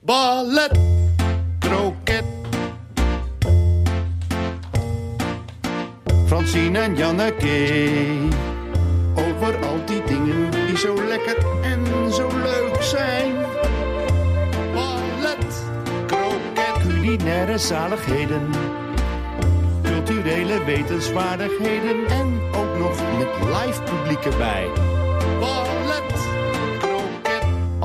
ballet, kroket. Francine en Janneke, over al die dingen die zo lekker en zo leuk zijn. Ballet, kroket, culinaire zaligheden, culturele wetenswaardigheden en ook nog met live publiek erbij. Ballet,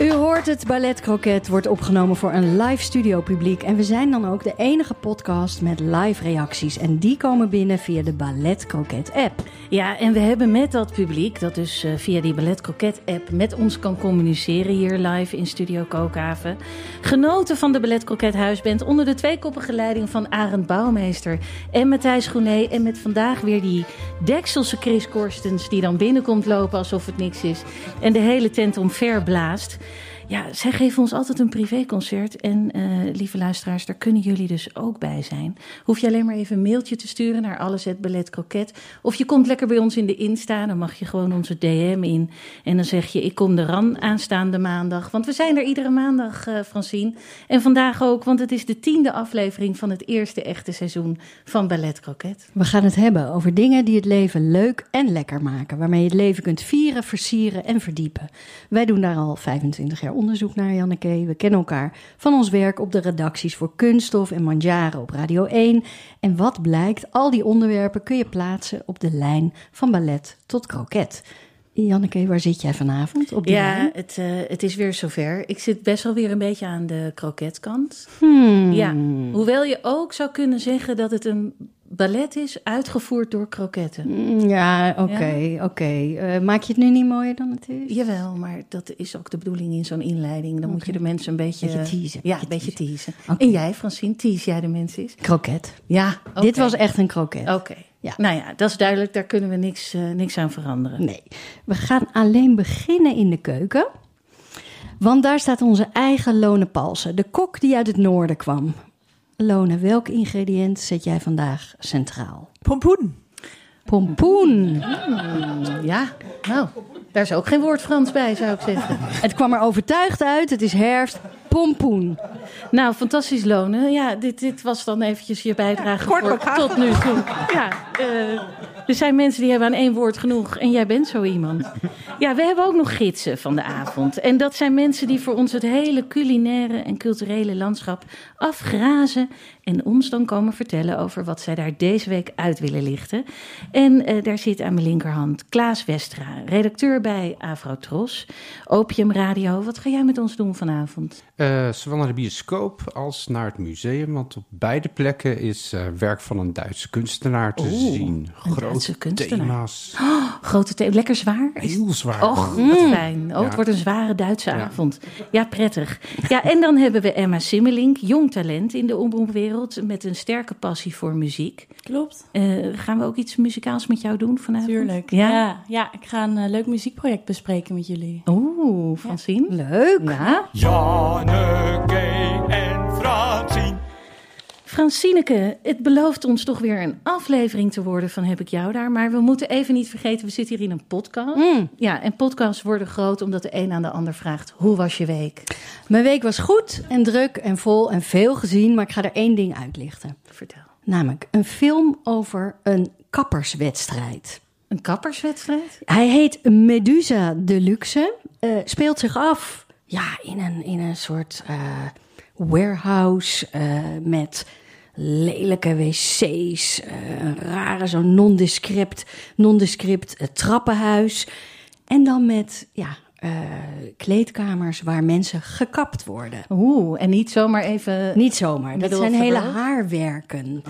U hoort het, Ballet Croquet wordt opgenomen voor een live studio publiek. En we zijn dan ook de enige podcast met live reacties. En die komen binnen via de Ballet Croquet app. Ja, en we hebben met dat publiek, dat dus eh, via die Ballet Croquet app met ons kan communiceren hier live in Studio Kookhaven, genoten van de Ballet Croquet Huisband onder de tweekoppige leiding van Arend Bouwmeester en Matthijs Groené. En met vandaag weer die dekselse Chris Korstens die dan binnenkomt lopen alsof het niks is en de hele tent omver blaast. Ja, zij geven ons altijd een privéconcert. En eh, lieve luisteraars, daar kunnen jullie dus ook bij zijn. Hoef je alleen maar even een mailtje te sturen naar alles het ballet croquet. Of je komt lekker bij ons in de Insta. Dan mag je gewoon onze DM in. En dan zeg je, ik kom eraan aanstaande maandag. Want we zijn er iedere maandag, eh Francine. En vandaag ook, want het is de tiende aflevering van het eerste echte seizoen van Ballet Croquet. We gaan het hebben over dingen die het leven leuk en lekker maken. Waarmee je het leven kunt vieren, versieren en verdiepen. Wij doen daar al 25 jaar onderzoek naar, Janneke. We kennen elkaar van ons werk op de redacties voor Kunststof en Manjaren op Radio 1. En wat blijkt, al die onderwerpen kun je plaatsen op de lijn van ballet tot kroket. Janneke, waar zit jij vanavond op die Ja, lijn? het, eh, het is weer zover. Ik zit best wel weer een beetje aan de kroketkant. Hmm. Ja, hoewel je ook zou kunnen zeggen dat het een ballet is uitgevoerd door kroketten. Mm, Ja, oké, oké. Eh, maak je het nu niet mooier dan het is? Jawel, maar dat is ook de bedoeling in zo'n inleiding. Dan moet je de mensen een beetje... Beetje teasen, Ja, een beetje teasen. En jij, Francine, tease jij de mensen eens? Kroket. Ja. Dit was echt een kroket. Oké. Ja. Nou ja, dat is duidelijk. Daar kunnen we niks, eh, niks aan veranderen. Nee, we gaan alleen beginnen in de keuken. Want daar staat onze eigen Lone Palsen, de kok die uit het noorden kwam. Lone, welk ingrediënt zet jij vandaag centraal? Pompoen. Pompoen. Ja, nou, daar is ook geen woord Frans bij, zou ik zeggen. Het kwam er overtuigd uit, het is herfst. Pompoen. Nou, fantastisch lonen. Ja, dit, dit was dan eventjes je bijdrage Kort voor, maar krachtig. tot nu toe. Ja, eh, er zijn mensen die hebben aan één woord genoeg en jij bent zo iemand. Ja, we hebben ook nog gidsen van de avond. En dat zijn mensen die voor ons het hele culinaire en culturele landschap afgrazen en ons dan komen vertellen over wat zij daar deze week uit willen lichten. En eh, daar zit aan mijn linkerhand Klaas Westra, redacteur bij Afrotros, Opium Radio. Wat ga jij met ons doen vanavond? Eh, zowel naar de bioscoop als naar het museum. Want op beide plekken is eh, werk van een Duitse kunstenaar te Oeh, zien. Grote Duitse kunstenaar. thema's. Grote thee, lekker zwaar? Heel zwaar. Och, wat fijn. Oh, het Ja. wordt een zware Duitse Ja. avond. Ja, prettig. Ja, en dan hebben we Emma Simmelink, jong talent in de omroepwereld... met een sterke passie voor muziek. Klopt. Eh, gaan we ook iets muzikaals met jou doen vanavond? Tuurlijk. Ja? Ja? ja, ik ga een eh, leuk muziekproject bespreken met jullie. Oeh, Francine. Leuk. Ja. Janneke en Francine. Francineke, het belooft ons toch weer een aflevering te worden van Heb ik jou daar. Maar we moeten even niet vergeten, we zitten hier in een podcast. Mm. Ja, en podcasts worden groot omdat de een aan de ander vraagt... hoe was je week? Mijn week was goed en druk en vol en veel gezien, maar ik ga er één ding uitlichten. Vertel. Namelijk een film over een kapperswedstrijd. Een kapperswedstrijd? Hij heet Medusa Deluxe. eh speelt zich af ja, in, een, in een soort eh, warehouse eh, met lelijke wc's. eh, een rare, zo'n nondescript, nondescript eh, trappenhuis. En dan met ja, eh, kleedkamers waar mensen gekapt worden. Oeh, en niet zomaar even... Niet zomaar, dat zijn hele haarwerken.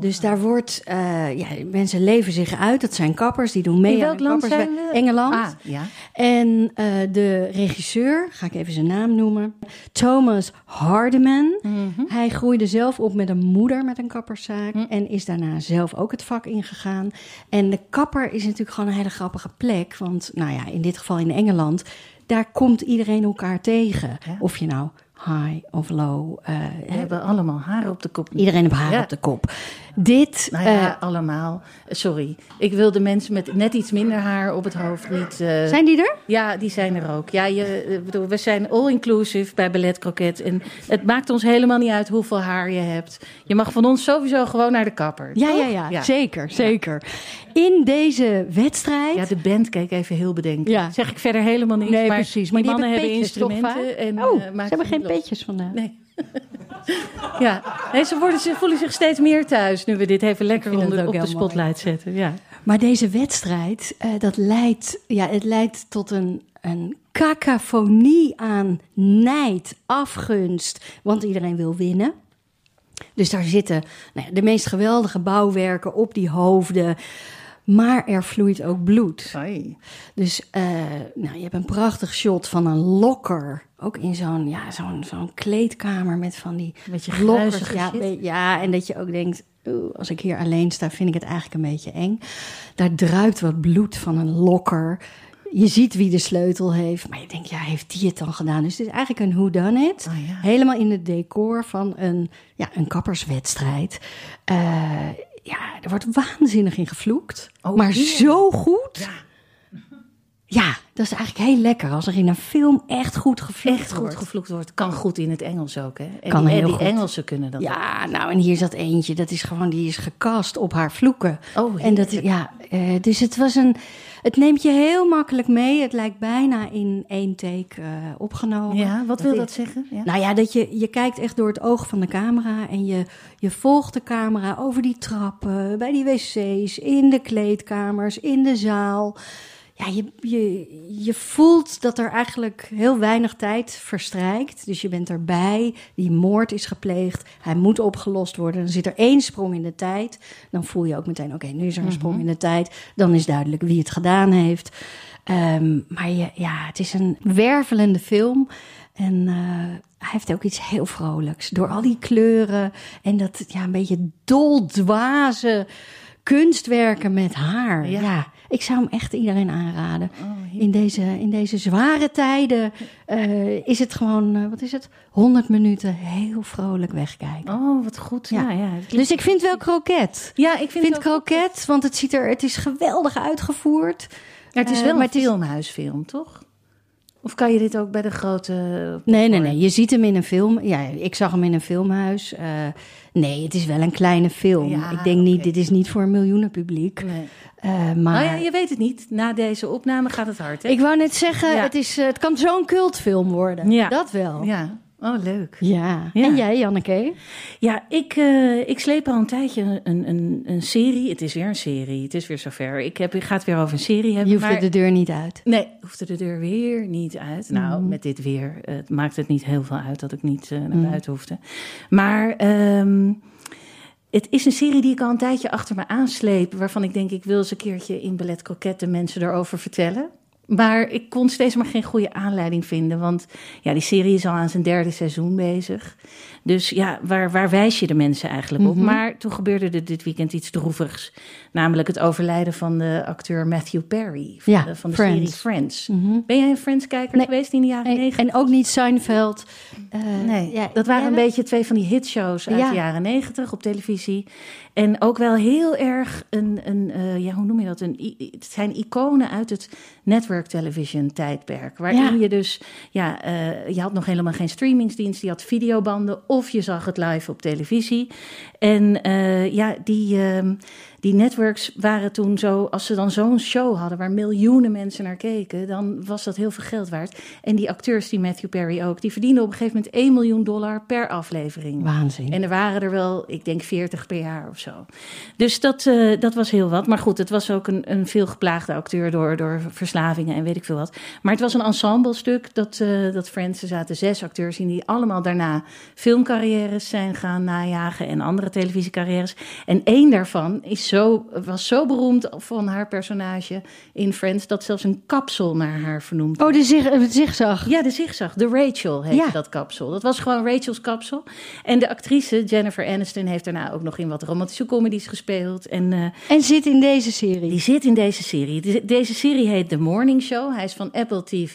dus daar wordt, eh, ja, mensen leven zich uit. Dat zijn kappers, die doen mee In welk land zijn we? Engeland. Ah, ja. En eh, de regisseur, ga ik even zijn naam noemen, Thomas Hardiman. Mhm. Hij groeide zelf op met een moeder met een kapperszaak Hm. en is daarna zelf ook het vak ingegaan. En de kapper is natuurlijk gewoon een hele grappige plek, want nou ja, in dit geval in Engeland, daar komt iedereen elkaar tegen. Ja. Of je nou high of low, eh, We hebben allemaal haar op de kop. iedereen heeft haar Ja. op de kop. Dit, Nou ja, eh, allemaal. Sorry. Ik wil de mensen met net iets minder haar op het hoofd niet... eh, zijn die er? Ja, die zijn er ook. Ja, je, eh, bedoel, we zijn all-inclusive bij Ballet Croquet. En het maakt ons helemaal niet uit hoeveel haar je hebt. Je mag van ons sowieso gewoon naar de kapper. Ja, ja, ja, zeker, zeker. In deze wedstrijd Ja, de band keek even heel bedenkelijk. Ja. Zeg ik verder helemaal niks. Nee, maar precies. Maar die, mannen hebben instrumenten. En, Oh, ze hebben geen niet los. petjes vandaag. Nee. ja, nee, ze, worden, ze voelen zich steeds meer thuis nu we dit even lekker onder, op de mooi. spotlight zetten. Ja. Maar deze wedstrijd, eh, dat leidt, ja, het leidt tot een, een cacophonie aan nijd, afgunst, want iedereen wil winnen. Dus daar zitten nou ja, de meest geweldige bouwwerken op die hoofden. Maar er vloeit ook bloed. Dus eh, nou, je hebt een prachtig shot van een lokker. Ook in zo'n ja, zo'n zo'n kleedkamer met van die Beetje lokkers. Ja, ja, en dat je ook denkt, als ik hier alleen sta, vind ik het eigenlijk een beetje eng. Daar druipt wat bloed van een lokker. Je ziet wie de sleutel heeft, maar je denkt, ja, heeft die het dan gedaan? Dus het is eigenlijk een whodunit. Oh ja. Helemaal in het decor van een, ja, een kapperswedstrijd. Eh, ja, er wordt waanzinnig in gevloekt. Oh, maar heerlijk. zo goed. Ja. Ja, dat is eigenlijk heel lekker als er in een film echt goed gevloekt Echt goed wordt. gevloekt wordt. Kan goed in het Engels ook, hè? En Kan die, heel die goed. Engelsen kunnen dat. ook. Ja, nou en hier zat eentje, dat is gewoon, die is gecast op haar vloeken. Oh, en dat, ja, eh, dus het was een, het neemt je heel makkelijk mee. Het lijkt bijna in één take eh, opgenomen. Ja, wat wil dat zeggen? Ja. Nou ja, dat je, je kijkt echt door het oog van de camera en je, je volgt de camera over die trappen, bij die wc's, in de kleedkamers, in de zaal. Ja, je, je, je voelt dat er eigenlijk heel weinig tijd verstrijkt. Dus je bent erbij, die moord is gepleegd, hij moet opgelost worden. Dan zit er één sprong in de tijd. Dan voel je ook meteen, oké, nu is er een sprong in de tijd. Dan is duidelijk wie het gedaan heeft. Ehm, maar je, ja, het is een wervelende film. En eh, hij heeft ook iets heel vrolijks. Door al die kleuren en dat ja, een beetje doldwaze kunstwerken met haar. Ja. Ja. ik zou hem echt iedereen aanraden. in, deze, in deze zware tijden eh, is het gewoon, eh, wat is het? 100 minuten heel vrolijk wegkijken. Oh, wat goed. Ja, ja. Dus ik vind wel kroket. ja, ik vind, vind kroket, want het, ziet er, het is geweldig uitgevoerd. Ja, het is Eh, wel maar een filmhuisfilm, toch? Of kan je dit ook bij de grote... Nee, nee, nee. Je ziet hem in een film. Ja, ik zag hem in een filmhuis. Eh, nee, het is wel een kleine film. Ja, ik denk niet, dit is niet voor een miljoenenpubliek. Nee. Eh, maar Nou ja, je weet het niet. Na deze opname gaat het hard, hè? ik wou net zeggen, Ja. het, is, eh, het kan zo'n cultfilm worden. Ja. Dat wel. Ja. Oh, leuk. Ja. Ja. En jij, Janneke? Ja, ik, eh, ik sleep al een tijdje een, een, een serie. Het is weer een serie. Het is weer zover. Ik, heb, ik ga het weer over een serie hebben. Je hoeft maar... er de deur niet uit. Nee, hoefde de deur weer niet uit. Nou, met dit weer maakt het niet heel veel uit dat ik niet eh, naar buiten hoefde. Maar ehm, het is een serie die ik al een tijdje achter me aansleep. Waarvan ik denk, ik wil eens een keertje in Ballet Croquette de mensen erover vertellen. Maar ik kon steeds maar geen goede aanleiding vinden. Want ja, die serie is al aan zijn derde seizoen bezig. Dus ja, waar, waar wijs je de mensen eigenlijk op? Maar toen gebeurde er dit weekend iets droevigs. Namelijk het overlijden van de acteur Matthew Perry. Van Ja, de, van de Friends. serie Friends. Ben jij een Friends-kijker Nee. geweest in de jaren negentig? en ook niet Seinfeld. Eh, Nee, ja, dat waren een beetje twee van die hitshows uit de jaren negentig op televisie. En ook wel heel erg een, een eh, ja, hoe noem je dat? Een, het zijn iconen uit het network television tijdperk. Waarin Ja. je dus, ja, eh, je had nog helemaal geen streamingsdienst. Je had videobanden of je zag het live op televisie. En eh, ja, die, ehm, die networks waren toen zo, als ze dan zo'n show hadden waar miljoenen mensen naar keken, dan was dat heel veel geld waard. En die acteurs, die Matthew Perry ook, die verdienden op een gegeven moment 1 miljoen dollar per aflevering. Waanzin. En er waren er wel, ik denk 40 per jaar of zo. Dus dat, eh, dat was heel wat. Maar goed, het was ook een, een veel geplaagde acteur door, door verslavingen en weet ik veel wat. Maar het was een ensemblestuk dat, uh, dat Friends, er zaten zes acteurs in die allemaal daarna filmcarrières zijn gaan najagen en andere televisiecarrières. En één daarvan is zo, was zo beroemd van haar personage in Friends dat zelfs een kapsel naar haar vernoemd Oh, de, zig, de zigzag. ja, de zigzag. De Rachel heette Ja. dat kapsel. Dat was gewoon Rachel's kapsel. En de actrice Jennifer Aniston heeft daarna ook nog in wat romantische comedies gespeeld. En eh, En zit in deze serie. die zit in deze serie. De- Deze serie heet The Morning Show. Hij is van Apple TV+.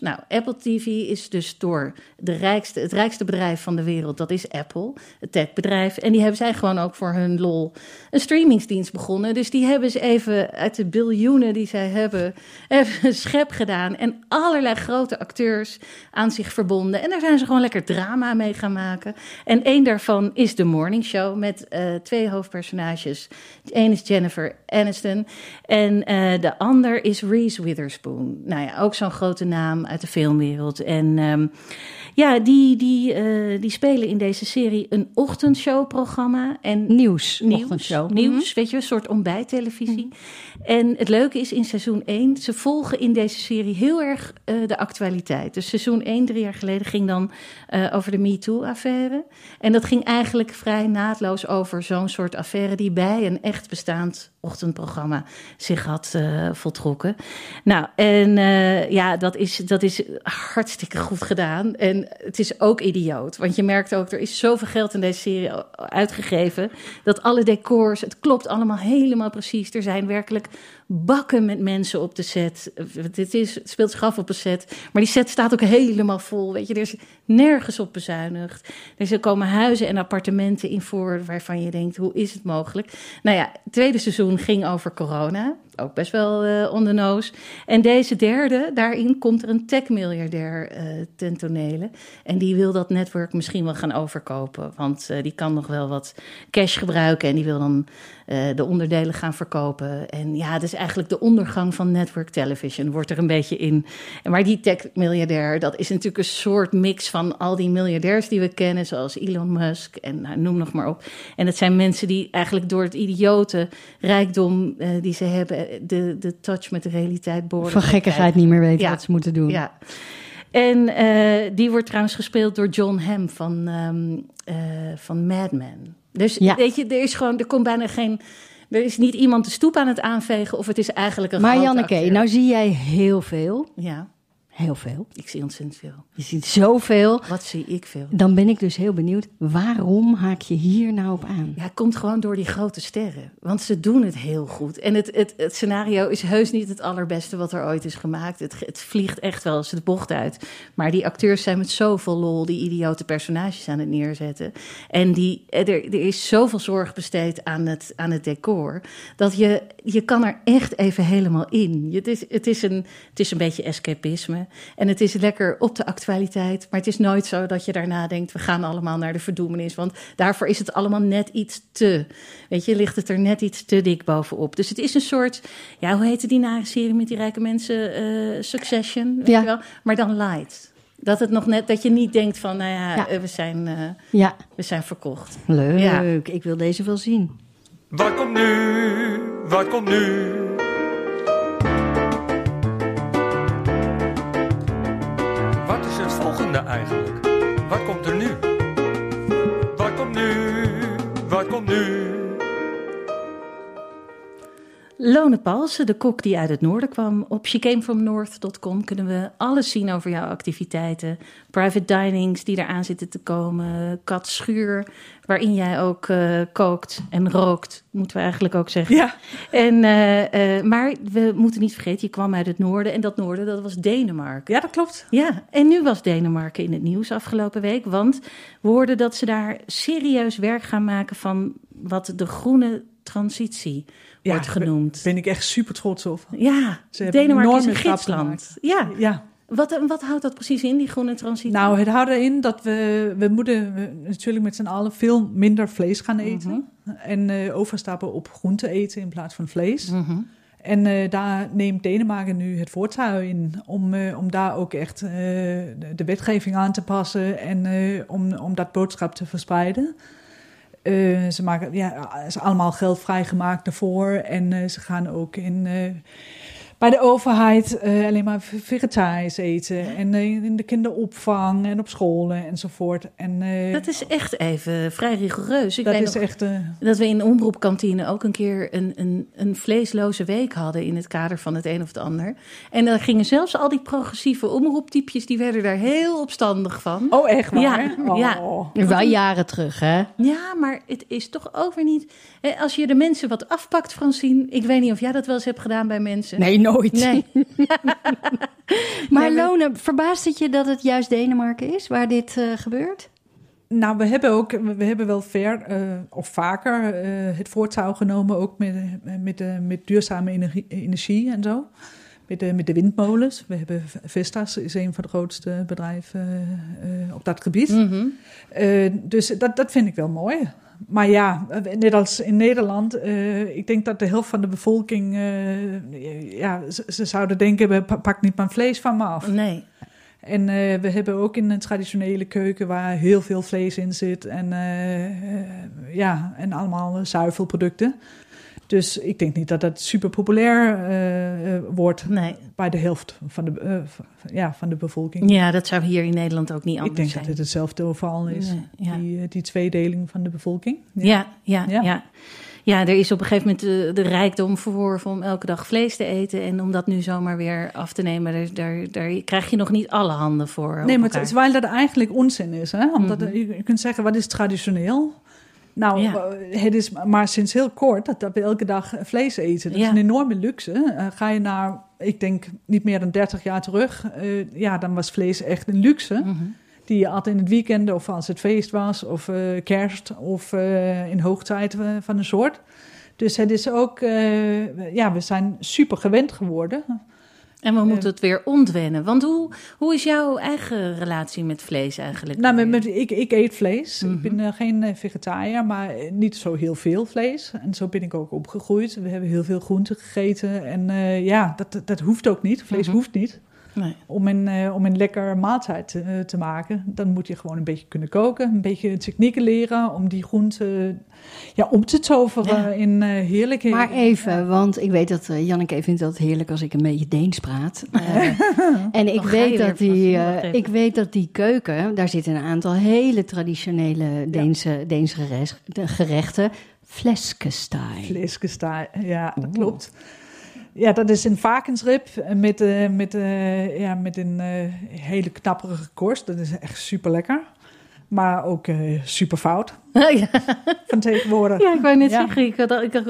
Nou, Apple TV is dus door de rijkste, het rijkste bedrijf van de wereld. Dat is Apple, het techbedrijf. En die hebben zij gewoon ook voor hun lol een streamingsdienst begonnen. Dus die hebben ze even uit de biljoenen die zij hebben, even een schep gedaan. En allerlei grote acteurs aan zich verbonden. En daar zijn ze gewoon lekker drama mee gaan maken. En één daarvan is The Morning Show met eh, twee hoofdpersonages. Eén is Jennifer Aniston en eh, de ander is Reese Witherspoon. Nou ja, ook zo'n grote naam uit de filmwereld. En ehm, ja, die, die, eh, die spelen in deze serie een ochtendshowprogramma. En Nieuws. nieuws, ochtendshow. nieuws weet je, een soort ontbijttelevisie. En het leuke is in seizoen 1, ze volgen in deze serie heel erg eh, de actualiteit. Dus seizoen 1, drie jaar geleden, ging dan eh, over de MeToo-affaire. En dat ging eigenlijk vrij naadloos over zo'n soort affaire die bij een echt bestaand ochtendprogramma zich had eh, voltrokken. Nou, en eh, ja, dat is, dat is hartstikke goed gedaan. En het is ook idioot, want je merkt ook, er is zoveel geld in deze serie uitgegeven, dat alle decors, het klopt allemaal helemaal precies. Er zijn werkelijk bakken met mensen op de set. Het, is, speelt zich af op een set, maar die set staat ook helemaal vol. Weet je, er is nergens op bezuinigd. Er komen huizen en appartementen in voor waarvan je denkt, hoe is het mogelijk? Nou ja, het tweede seizoen ging over corona. Ook best wel eh on. En deze derde, daarin komt er een tech-miljardair eh ten tonele. En die wil dat netwerk misschien wel gaan overkopen. Want eh, die kan nog wel wat cash gebruiken. En die wil dan de onderdelen gaan verkopen. En ja, het is eigenlijk de ondergang van network television. Wordt er een beetje in. Maar die tech-miljardair, dat is natuurlijk een soort mix van al die miljardairs die we kennen. Zoals Elon Musk en nou, noem nog maar op. En het zijn mensen die eigenlijk door het idiote rijkdom die ze hebben... De, de touch met de realiteit behoorlijk Van gekkigheid niet meer weten Ja. wat ze moeten doen. ja. En eh, die wordt trouwens gespeeld door John Hamm van, eh, van Mad Men. Dus Ja. weet je, er is gewoon, er komt bijna geen. Er is niet iemand de stoep aan het aanvegen, of het is eigenlijk een. Maar Janneke, nou zie jij heel veel. Ja, Heel veel. ik zie ontzettend veel. Je ziet zoveel. Wat zie ik veel? Dan ben ik dus heel benieuwd, waarom haak je hier nou op aan? Ja, het komt gewoon door die grote sterren. Want ze doen het heel goed. En het, het, het scenario is heus niet het allerbeste wat er ooit is gemaakt. Het, het vliegt echt wel eens de bocht uit. Maar die acteurs zijn met zoveel lol die idiote personages aan het neerzetten. En die, er, er is zoveel zorg besteed aan het, aan het decor. Dat je, je kan er echt even helemaal in. Je- Het is, het, is een, het is een beetje escapisme. En het is lekker op de actualiteit. Maar het is nooit zo dat je daarna denkt... we gaan allemaal naar de verdoemenis. Want daarvoor is het allemaal net iets te... Weet je, ligt het er net iets te dik bovenop. Dus het is een soort... Ja, hoe heette die nare serie met die rijke mensen? Eh, Succession, weet Ja. je wel? Maar dan light. Dat, het nog net, dat je niet denkt van... nou ja, Ja. eh, we, zijn, eh, Ja, we zijn verkocht. leuk. Ja. Ik wil deze wel zien. Wat komt nu? Wat komt nu? Wat is het volgende eigenlijk? Wat komt er nu? Wat komt nu? Wat komt nu? Lone Palsen, de kok die uit het noorden kwam. Op shecamefromnorth.com kunnen we alles zien over jouw activiteiten. Private dinings die eraan zitten te komen. Kat Schuur, waarin jij ook eh, kookt en rookt, moeten we eigenlijk ook zeggen. Ja. En, eh, eh, maar we moeten niet vergeten, je kwam uit het noorden. En dat noorden, dat was Denemarken. ja, dat klopt. Ja, en nu was Denemarken in het nieuws afgelopen week. Want we hoorden dat ze daar serieus werk gaan maken van wat de groene transitie wordt daar genoemd. ben ik echt super trots op. Ja, Ze hebben Denemarken is een gidsland. Ja, Ja, Wat, wat houdt dat precies in, die groene transitie? Nou, het houdt erin dat we, we moeten we natuurlijk met z'n allen veel minder vlees gaan eten. En eh, overstappen op groente eten in plaats van vlees. Mhm. En eh, daar neemt Denemarken nu het voortouw in om, eh, om daar ook echt eh, de, wetgeving aan te passen en eh, om, om dat boodschap te verspreiden. Eh, ze maken ja, is allemaal geld vrijgemaakt daarvoor. En eh, ze gaan ook in, eh, bij de overheid eh, alleen maar ve- vegetarisch eten en eh, in de kinderopvang en op scholen enzovoort. En eh, Dat is echt even vrij rigoureus. Ik dat weet is nog echt. eh, dat we in de omroepkantine ook een keer een, een, een vleesloze week hadden in het kader van het een of het ander. En dan gingen zelfs al die progressieve omroeptypjes, die werden daar heel opstandig van. oh, echt waar? Ja, oh. ja. Wel jaren terug, hè? Ja, maar het is toch ook weer niet... hè, Als je de mensen wat afpakt, Francine... Ik weet niet of jij dat wel eens hebt gedaan bij mensen. Nee, nooit. Nee. Maar Lone, verbaast het je dat het juist Denemarken is waar dit eh, gebeurt? Nou, we hebben ook, we hebben wel ver eh, of vaker eh, het voortouw genomen, ook met, met, de met duurzame energie, energie en zo. Met de, met de windmolens. We hebben Vestas, is een van de grootste bedrijven op dat gebied. Mhm. Dus dat, dat vind ik wel mooi. Maar ja, net als in Nederland, eh, ik denk dat de helft van de bevolking, eh, ja, ze, ze zouden denken, pak niet mijn vlees van me af. Nee. En eh, we hebben ook in een traditionele keuken waar heel veel vlees in zit en, ja, en allemaal zuivelproducten. Dus ik denk niet dat dat super populair eh, eh, wordt Nee. bij de helft van de, eh, ja, van de bevolking. Ja, dat zou hier in Nederland ook niet ik anders denk zijn. dat het hetzelfde overal is, Nee, ja. die, die tweedeling van de bevolking. Ja, ja, ja. Ja. ja. er is op een gegeven moment de, de rijkdom verworven om elke dag vlees te eten. En om dat nu zomaar weer af te nemen, daar, daar, daar krijg je nog niet alle handen voor. Nee, maar terwijl dat eigenlijk onzin is. Hè? Omdat Mhm. je, je kunt zeggen, wat is traditioneel? Nou, Ja. eh, het is maar sinds heel kort dat, dat we elke dag vlees eten. Dat Ja. is een enorme luxe. Eh, ga je naar, ik denk, niet meer dan 30 jaar terug... eh, ja, dan was vlees echt een luxe. Mhm. Die je altijd in het weekend of als het feest was... of eh, kerst of eh, in hoogtijd eh, van een soort. Dus het is ook... eh, ja, we zijn super gewend geworden. En we moeten het weer ontwennen. Want hoe, hoe is jouw eigen relatie met vlees eigenlijk? Nou, met, met- ik, ik eet vlees. Mhm. Ik ben eh, geen eh, vegetariër, maar eh, niet zo heel veel vlees. En zo ben ik ook opgegroeid. We hebben heel veel groenten gegeten. En ja, dat, dat hoeft ook niet. Vlees Mhm. hoeft niet. Nee. Om een, eh, om een lekker maaltijd eh, te maken, dan moet je gewoon een beetje kunnen koken. Een beetje technieken leren om die groenten ja, om te toveren Ja. in eh heerlijkheden. Maar even, want ik weet dat eh, Janneke vindt dat heerlijk als ik een beetje Deens praat. Eh, en ik weet, dat die, eh, ik weet dat die keuken, daar zitten een aantal hele traditionele Deense, Deense gerecht- de gerechten. Fleskestyle. Vleeskesta, ja, dat klopt. Ja, dat is een varkensrib met, eh, met, eh, ja, met een eh, hele knapperige korst. Dat is echt super lekker. Maar ook eh, super fout ja. van tegenwoordig. ja, ik wou net Ja. zeggen, ik, had, ik had-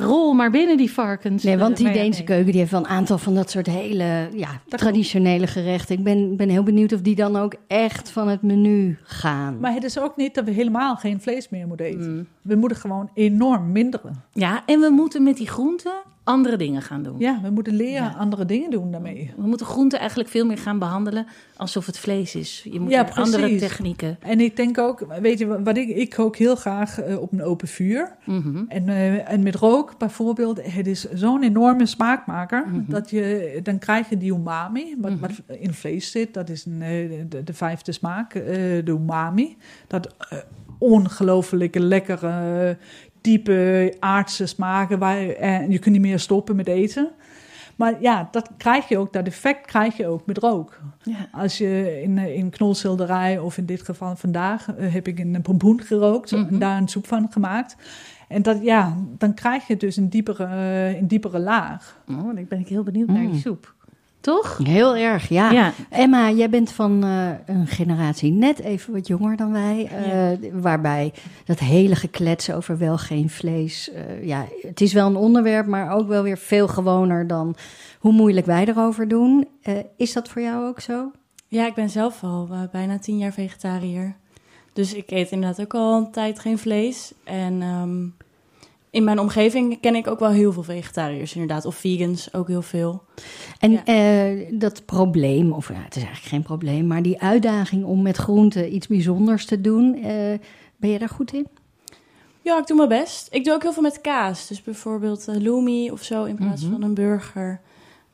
rol maar binnen die varkens. Nee, want die Deense nee. keuken die heeft wel een aantal van dat soort hele ja, traditionele gerechten. Ik ben, ben heel benieuwd of die dan ook echt van het menu gaan. Maar het is ook niet dat we helemaal geen vlees meer moeten eten. Mm. We moeten gewoon enorm minderen. Ja, en we moeten met die groenten andere dingen gaan doen. Ja, we moeten leren Ja. andere dingen doen daarmee. We moeten groenten eigenlijk veel meer gaan behandelen alsof het vlees is. Je moet Ja, andere technieken. En ik denk ook, weet je wat ik, ik kook heel graag eh, op een open vuur. Mhm. En, eh, en met rook bijvoorbeeld, het is zo'n enorme smaakmaker. Mhm. dat je, dan krijg je die umami, wat, wat in vlees zit. Dat is een, eh, de, de vijfde smaak, de umami. Dat ongelooflijke lekkere, diepe, aardse smaken. Waar, en je kunt niet meer stoppen met eten. Maar ja, dat krijg je ook, dat effect krijg je ook met rook. Ja. Als je in, eh, in knolselderij, of in dit geval vandaag, eh, heb ik een pompoen gerookt Mhm. en daar een soep van gemaakt. En dat, ja, dan krijg je dus een diepere, eh, een diepere laag. Oh, dan ben ik heel benieuwd naar die Mm. soep. Toch? Heel erg, ja. Ja. Emma, jij bent van eh, een generatie net even wat jonger dan wij. eh, Waarbij dat hele geklets over wel geen vlees. eh, ja, het is wel een onderwerp, maar ook wel weer veel gewoner dan hoe moeilijk wij erover doen. Is dat voor jou ook zo? Ja, ik ben zelf al bijna tien jaar vegetariër. Dus ik eet inderdaad ook al een tijd geen vlees. En ehm, in mijn omgeving ken ik ook wel heel veel vegetariërs inderdaad. Of vegans ook heel veel. En Ja. eh, dat probleem, of ja, het is eigenlijk geen probleem, maar die uitdaging om met groenten iets bijzonders te doen, eh, ben je daar goed in? Ja, ik doe mijn best. Ik doe ook heel veel met kaas. Dus bijvoorbeeld loemi of zo in plaats Mhm. van een burger.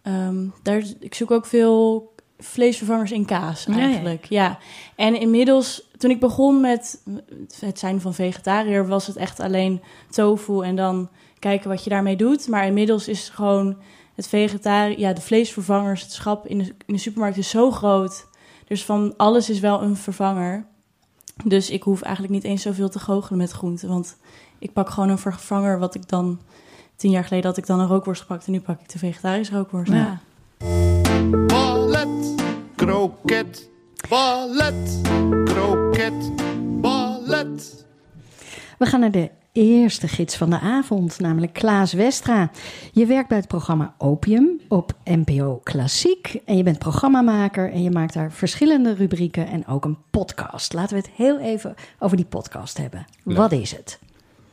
Ehm, daar, ik zoek ook veel vleesvervangers in kaas Ja, ja. eigenlijk. Ja, En inmiddels, toen ik begon met het zijn van vegetariër, was het echt alleen tofu en dan kijken wat je daarmee doet. Maar inmiddels is gewoon het vegetariër, ja, de vleesvervangers, het schap in de, in de supermarkt is zo groot. Dus van alles is wel een vervanger. Dus ik hoef eigenlijk niet eens zoveel te goochelen met groenten. Want ik pak gewoon een vervanger wat ik dan... Tien jaar geleden had ik dan een rookworst gepakt... en nu pak ik de vegetarische rookworst. Ja. Ballet, kroket, ballet, kroket, ballet. We gaan naar de eerste gids van de avond, namelijk Klaas Westra. Je werkt bij het programma Opium op NPO Klassiek. En je bent programmamaker en je maakt daar verschillende rubrieken en ook een podcast. Laten we het heel even over die podcast hebben. Leuk. Wat is het?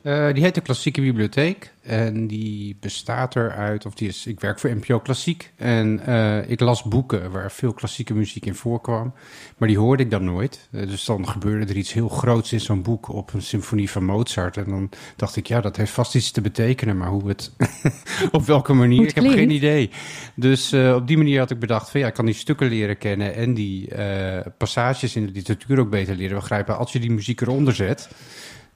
Eh, die heet de Klassieke Bibliotheek. En die bestaat eruit, of die is, ik werk voor NPO Klassiek. En eh, ik las boeken waar veel klassieke muziek in voorkwam. Maar die hoorde ik dan nooit. Eh, dus dan gebeurde er iets heel groots in zo'n boek op een symfonie van Mozart. En dan dacht ik, ja, dat heeft vast iets te betekenen. Maar hoe het, op welke manier, ik heb geen idee. Dus op die manier had ik bedacht van ja, ik kan die stukken leren kennen. En die passages in de literatuur ook beter leren begrijpen als je die muziek eronder zet.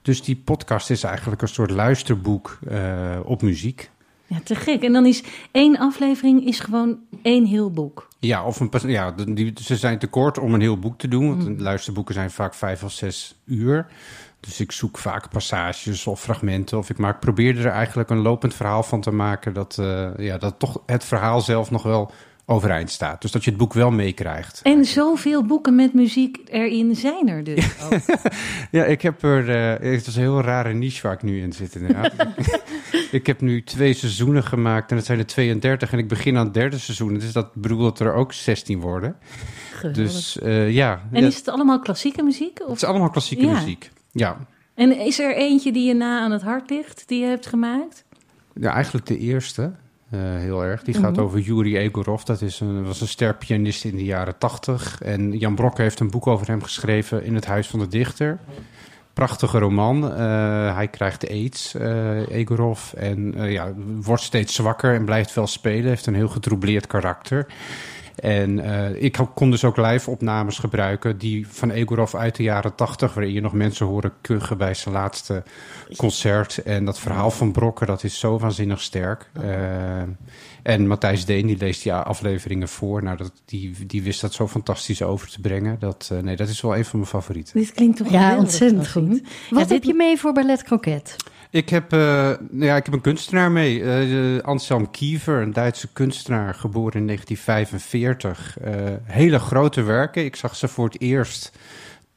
Dus die podcast is eigenlijk een soort luisterboek eh, op muziek. Ja, te gek. En dan is één aflevering is gewoon één heel boek. Ja, of een, ja die, ze zijn te kort om een heel boek te doen. Want luisterboeken zijn vaak vijf of zes uur. Dus ik zoek vaak passages of fragmenten. Of ik maak, probeer er eigenlijk een lopend verhaal van te maken. Dat, eh, ja, dat toch het verhaal zelf nog wel overeind staat. Dus dat je het boek wel meekrijgt. En zoveel boeken met muziek erin zijn er dus ook. Ja, ik heb er. eh, het is een heel rare niche waar ik nu in zit. Inderdaad. ik heb nu twee seizoenen gemaakt en het zijn er 32 en ik begin aan het derde seizoen. Dus dat bedoelt dat er ook 16 worden. Geweldig. Dus eh, ja, en is het allemaal klassieke muziek? het Of? is allemaal klassieke Ja. muziek. Ja. En is er eentje die je na aan het hart ligt, die je hebt gemaakt? ja, eigenlijk de eerste. Eh, heel erg. Die gaat Mhm. over Yuri Egorov. Dat is een, was een sterpianist in de jaren tachtig. En Jan Brokke heeft een boek over hem geschreven in het Huis van de Dichter. Prachtige roman. Eh, hij krijgt aids, eh, Egorov. En ja, wordt steeds zwakker en blijft wel spelen. Heeft een heel getroubleerd karakter. En eh, ik kon dus ook live-opnames gebruiken... die van Egorov uit de jaren tachtig... waarin je nog mensen horen kuchen bij zijn laatste concert. En dat verhaal van Brokken, dat is zo waanzinnig sterk. Eh, en Matthijs Deen, die leest die afleveringen voor. Nou, dat, die, die wist dat zo fantastisch over te brengen. Dat, eh, nee, dat is wel een van mijn favorieten. Dit klinkt toch Ja, ontzettend goed. Wat Ja, dit- heb je mee voor Ballet Croquet? Ik heb, eh, nou ja, ik heb een kunstenaar mee. eh, Anselm Kiever, een Duitse kunstenaar, geboren in 1945. Eh, hele grote werken. Ik zag ze voor het eerst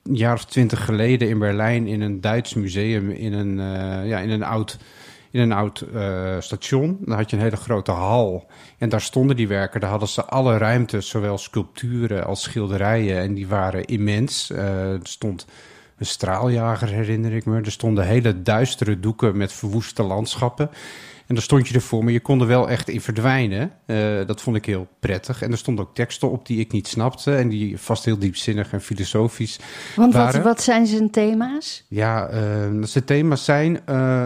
een jaar of twintig geleden in Berlijn... in een Duits museum, in een, ja, in een oud, in een oud station. Daar had je een hele grote hal. En daar stonden die werken. Daar hadden ze alle ruimte, zowel sculpturen als schilderijen. En die waren immens. Er stond een straaljager, herinner ik me. Er stonden hele duistere doeken met verwoeste landschappen. En daar stond je ervoor, maar je kon er wel echt in verdwijnen. Eh, dat vond ik heel prettig. En er stonden ook teksten op die ik niet snapte... en die vast heel diepzinnig en filosofisch Want wat, waren. wat zijn zijn thema's? ja, eh zijn thema's zijn eh,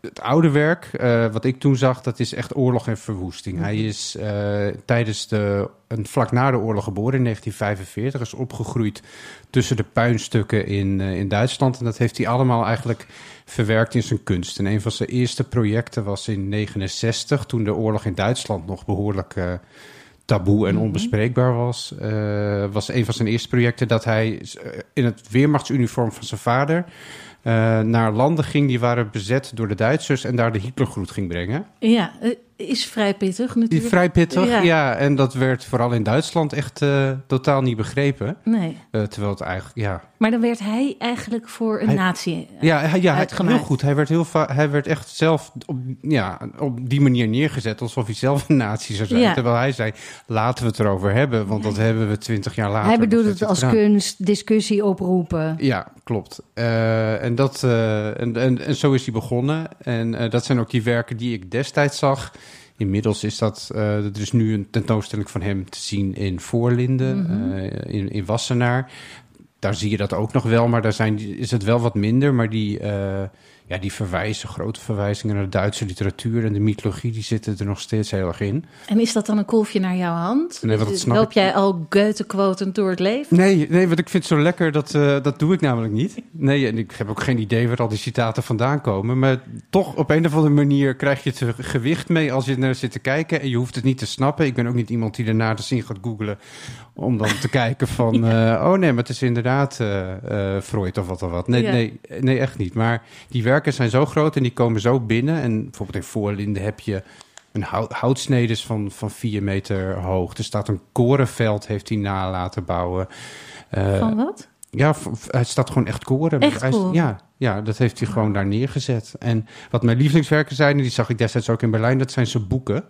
het oude werk. eh, wat ik toen zag, dat is echt oorlog en verwoesting. Hij is eh, tijdens de, een, vlak na de oorlog geboren in 1945. Is opgegroeid tussen de puinstukken in, eh, in Duitsland. En dat heeft hij allemaal eigenlijk verwerkt in zijn kunst. En een van zijn eerste projecten was in 69, toen de oorlog in Duitsland nog behoorlijk eh, taboe en onbespreekbaar was. was een van zijn eerste projecten dat hij in het weermachtsuniform van zijn vader naar landen ging die waren bezet door de Duitsers en daar de Hitlergroet ging brengen. Ja, eh, is vrij pittig natuurlijk. vrij pittig, Ja. ja. En dat werd vooral in Duitsland echt eh, totaal niet begrepen. Nee. Eh, terwijl het eigenlijk, ja, Maar dan werd hij eigenlijk voor een Hij- natie. Ja, hij, ja uitgemaakt. heel goed. Hij werd, heel hij werd echt zelf op, ja, op die manier neergezet alsof hij zelf een nazi zou zijn. Ja. Terwijl hij zei, laten we het erover hebben, want dat hebben we twintig jaar later. Hij bedoelt het als gedaan. kunst, discussie oproepen. Ja, klopt. Eh, en, dat, eh, en, en, en zo is hij begonnen. En eh, dat zijn ook die werken die ik destijds zag. Inmiddels is dat, eh, er is nu een tentoonstelling van hem te zien in Voorlinden, Mhm. in, in Wassenaar. Daar zie je dat ook nog wel, maar daar zijn, is het wel wat minder. Maar die, eh, ja, die verwijzen, grote verwijzingen naar de Duitse literatuur en de mythologie, die zitten er nog steeds heel erg in. En is dat dan een kolfje naar jouw hand? Nee, snap Loop ik. jij al Goethe-quotend door het leven? Nee, nee, want ik vind het zo lekker, dat, eh, dat doe ik namelijk niet. Nee, en ik heb ook geen idee waar al die citaten vandaan komen. Maar toch, op een of andere manier krijg je het gewicht mee als je naar zit te kijken. En je hoeft het niet te snappen. Ik ben ook niet iemand die daarna de zin gaat googlen om dan te kijken van... eh, oh nee, maar het is inderdaad eh, Freud of wat of wat. Nee, Ja. nee, nee, echt niet. Maar die werken zijn zo groot en die komen zo binnen. En bijvoorbeeld in Voorlinden heb je... Een hout, houtsnedes van, van vier meter hoog. Er staat een korenveld, heeft hij na laten bouwen. Eh, Van wat? ja, het staat gewoon echt koren. Echt Hij? Ja, ja, dat heeft hij gewoon daar neergezet. En wat mijn lievelingswerken zijn, en die zag ik destijds ook in Berlijn, dat zijn zijn boeken.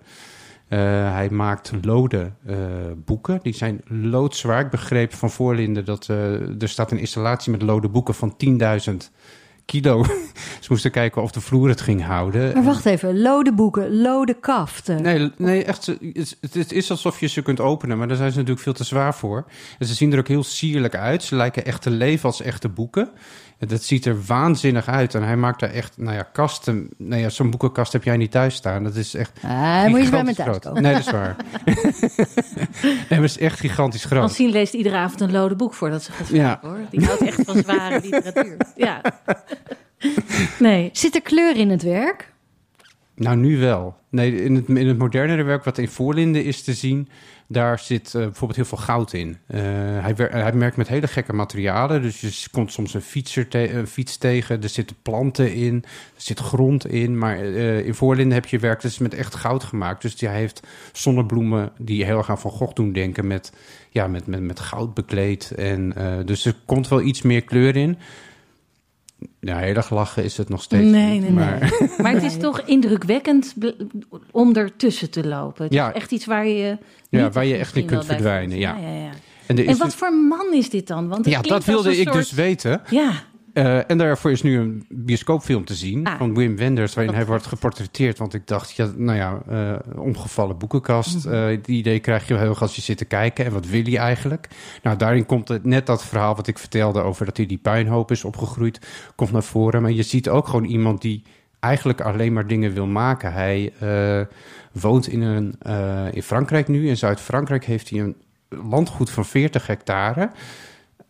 Eh, hij maakt lode eh, boeken. Die zijn loodzwaar. Ik begreep van Voorlinden dat er staat een installatie met lode boeken van 10.000 kilo. Ze moesten kijken of de vloer het ging houden. Maar wacht even, lode boeken, lode kaften. Nee, nee echt. het is alsof je ze kunt openen, maar daar zijn ze natuurlijk veel te zwaar voor. En ze zien er ook heel sierlijk uit. Ze lijken echt te leven als echte boeken. Dat ziet er waanzinnig uit. En hij maakt daar echt, nou ja, kasten. Nou ja, zo'n boekenkast heb jij niet thuis staan. Dat is echt. Ah, moet je bij me thuis groot. komen. Nee, dat is waar. nee, maar het is echt gigantisch groot. Francine leest iedere avond een lode boek voordat ze gaat slapen, Ja. hoor. Die houdt echt van zware literatuur. Ja. Nee. Zit er kleur in het werk? Nou, nu wel. Nee, in het, in het modernere werk wat in Voorlinden is te zien, daar zit eh, bijvoorbeeld heel veel goud in. Eh, hij, hij met hele gekke materialen. Dus je komt soms een, fietser een fiets tegen, er zitten planten in, er zit grond in. Maar eh, in Voorlinden heb je werk, dat is met echt goud gemaakt. Dus hij heeft zonnebloemen die heel erg aan Van Gogh doen denken, met, ja, met, met, met goud bekleed. En, dus er komt wel iets meer kleur in. Ja, heel erg lachen is het nog steeds. Nee, niet, nee, maar... nee. Maar het is toch indrukwekkend om ertussen te lopen. Het Ja. is echt iets waar je... Ja, niet waar je echt in kunt verdwijnen, ja. ja, ja, ja. En, wat dus- voor man is dit dan? Want Ja, dat wilde ik soort- dus weten. Ja, Eh, en daarvoor is nu een bioscoopfilm te zien Ah. van Wim Wenders, waarin hij wordt geportretteerd. Want ik dacht, ja, nou ja, eh, omgevallen boekenkast. Mhm. eh, die idee krijg je wel heel erg als je zit te kijken. En wat wil hij eigenlijk? Nou, daarin komt het, net dat verhaal wat ik vertelde over dat hij die puinhoop is opgegroeid, komt naar voren. Maar je ziet ook gewoon iemand die eigenlijk alleen maar dingen wil maken. Hij woont in, een, in Frankrijk nu. In Zuid-Frankrijk heeft hij een landgoed van 40 hectare.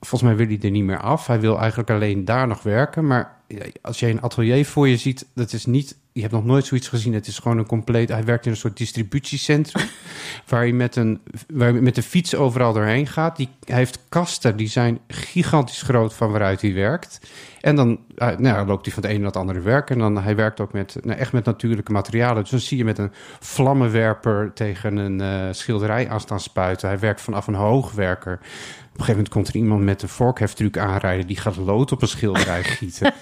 Volgens mij wil hij er niet meer af. Hij wil eigenlijk alleen daar nog werken. Maar als jij een atelier voor je ziet, dat is niet. Je hebt nog nooit zoiets gezien. Het is gewoon een compleet. Hij werkt in een soort distributiecentrum. waar je met een, waar je met de fiets overal doorheen gaat. Die, hij heeft kasten die zijn gigantisch groot van waaruit hij werkt. En dan eh, nou, ja, loopt hij van het ene naar het andere werk. En dan hij werkt ook met, nou, echt met natuurlijke materialen. Dus dan zie je met een vlammenwerper tegen een eh, schilderij aan staan spuiten. Hij werkt vanaf een hoogwerker. Op een gegeven moment komt er iemand met een vorkheftruc aanrijden. Die gaat lood op een schilderij gieten.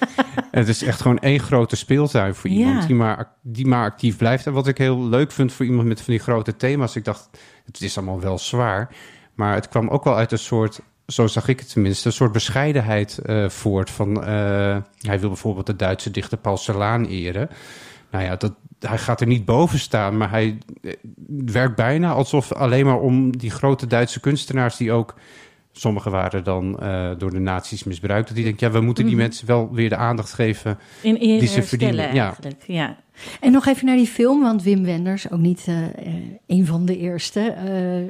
En het is echt gewoon één grote speeltuin voor iemand Ja. die, maar, die maar actief blijft. En wat ik heel leuk vind voor iemand met van die grote thema's. Ik dacht, het is allemaal wel zwaar. Maar het kwam ook wel uit een soort, zo zag ik het tenminste, een soort bescheidenheid eh, voort. Van, eh, hij wil bijvoorbeeld de Duitse dichter Paul Celan eren. Nou ja, dat, hij gaat er niet boven staan, maar hij eh, werkt bijna alsof alleen maar om die grote Duitse kunstenaars die ook... Sommigen waren dan eh, door de nazi's misbruikt. Dat hij denkt, ja, we moeten die Mhm. mensen wel weer de aandacht geven. in eer Die ze herstellen verdienen, ja. eigenlijk. Ja. En nog even naar die film, want Wim Wenders, ook niet eh, eh, een van de eerste. eh, eh,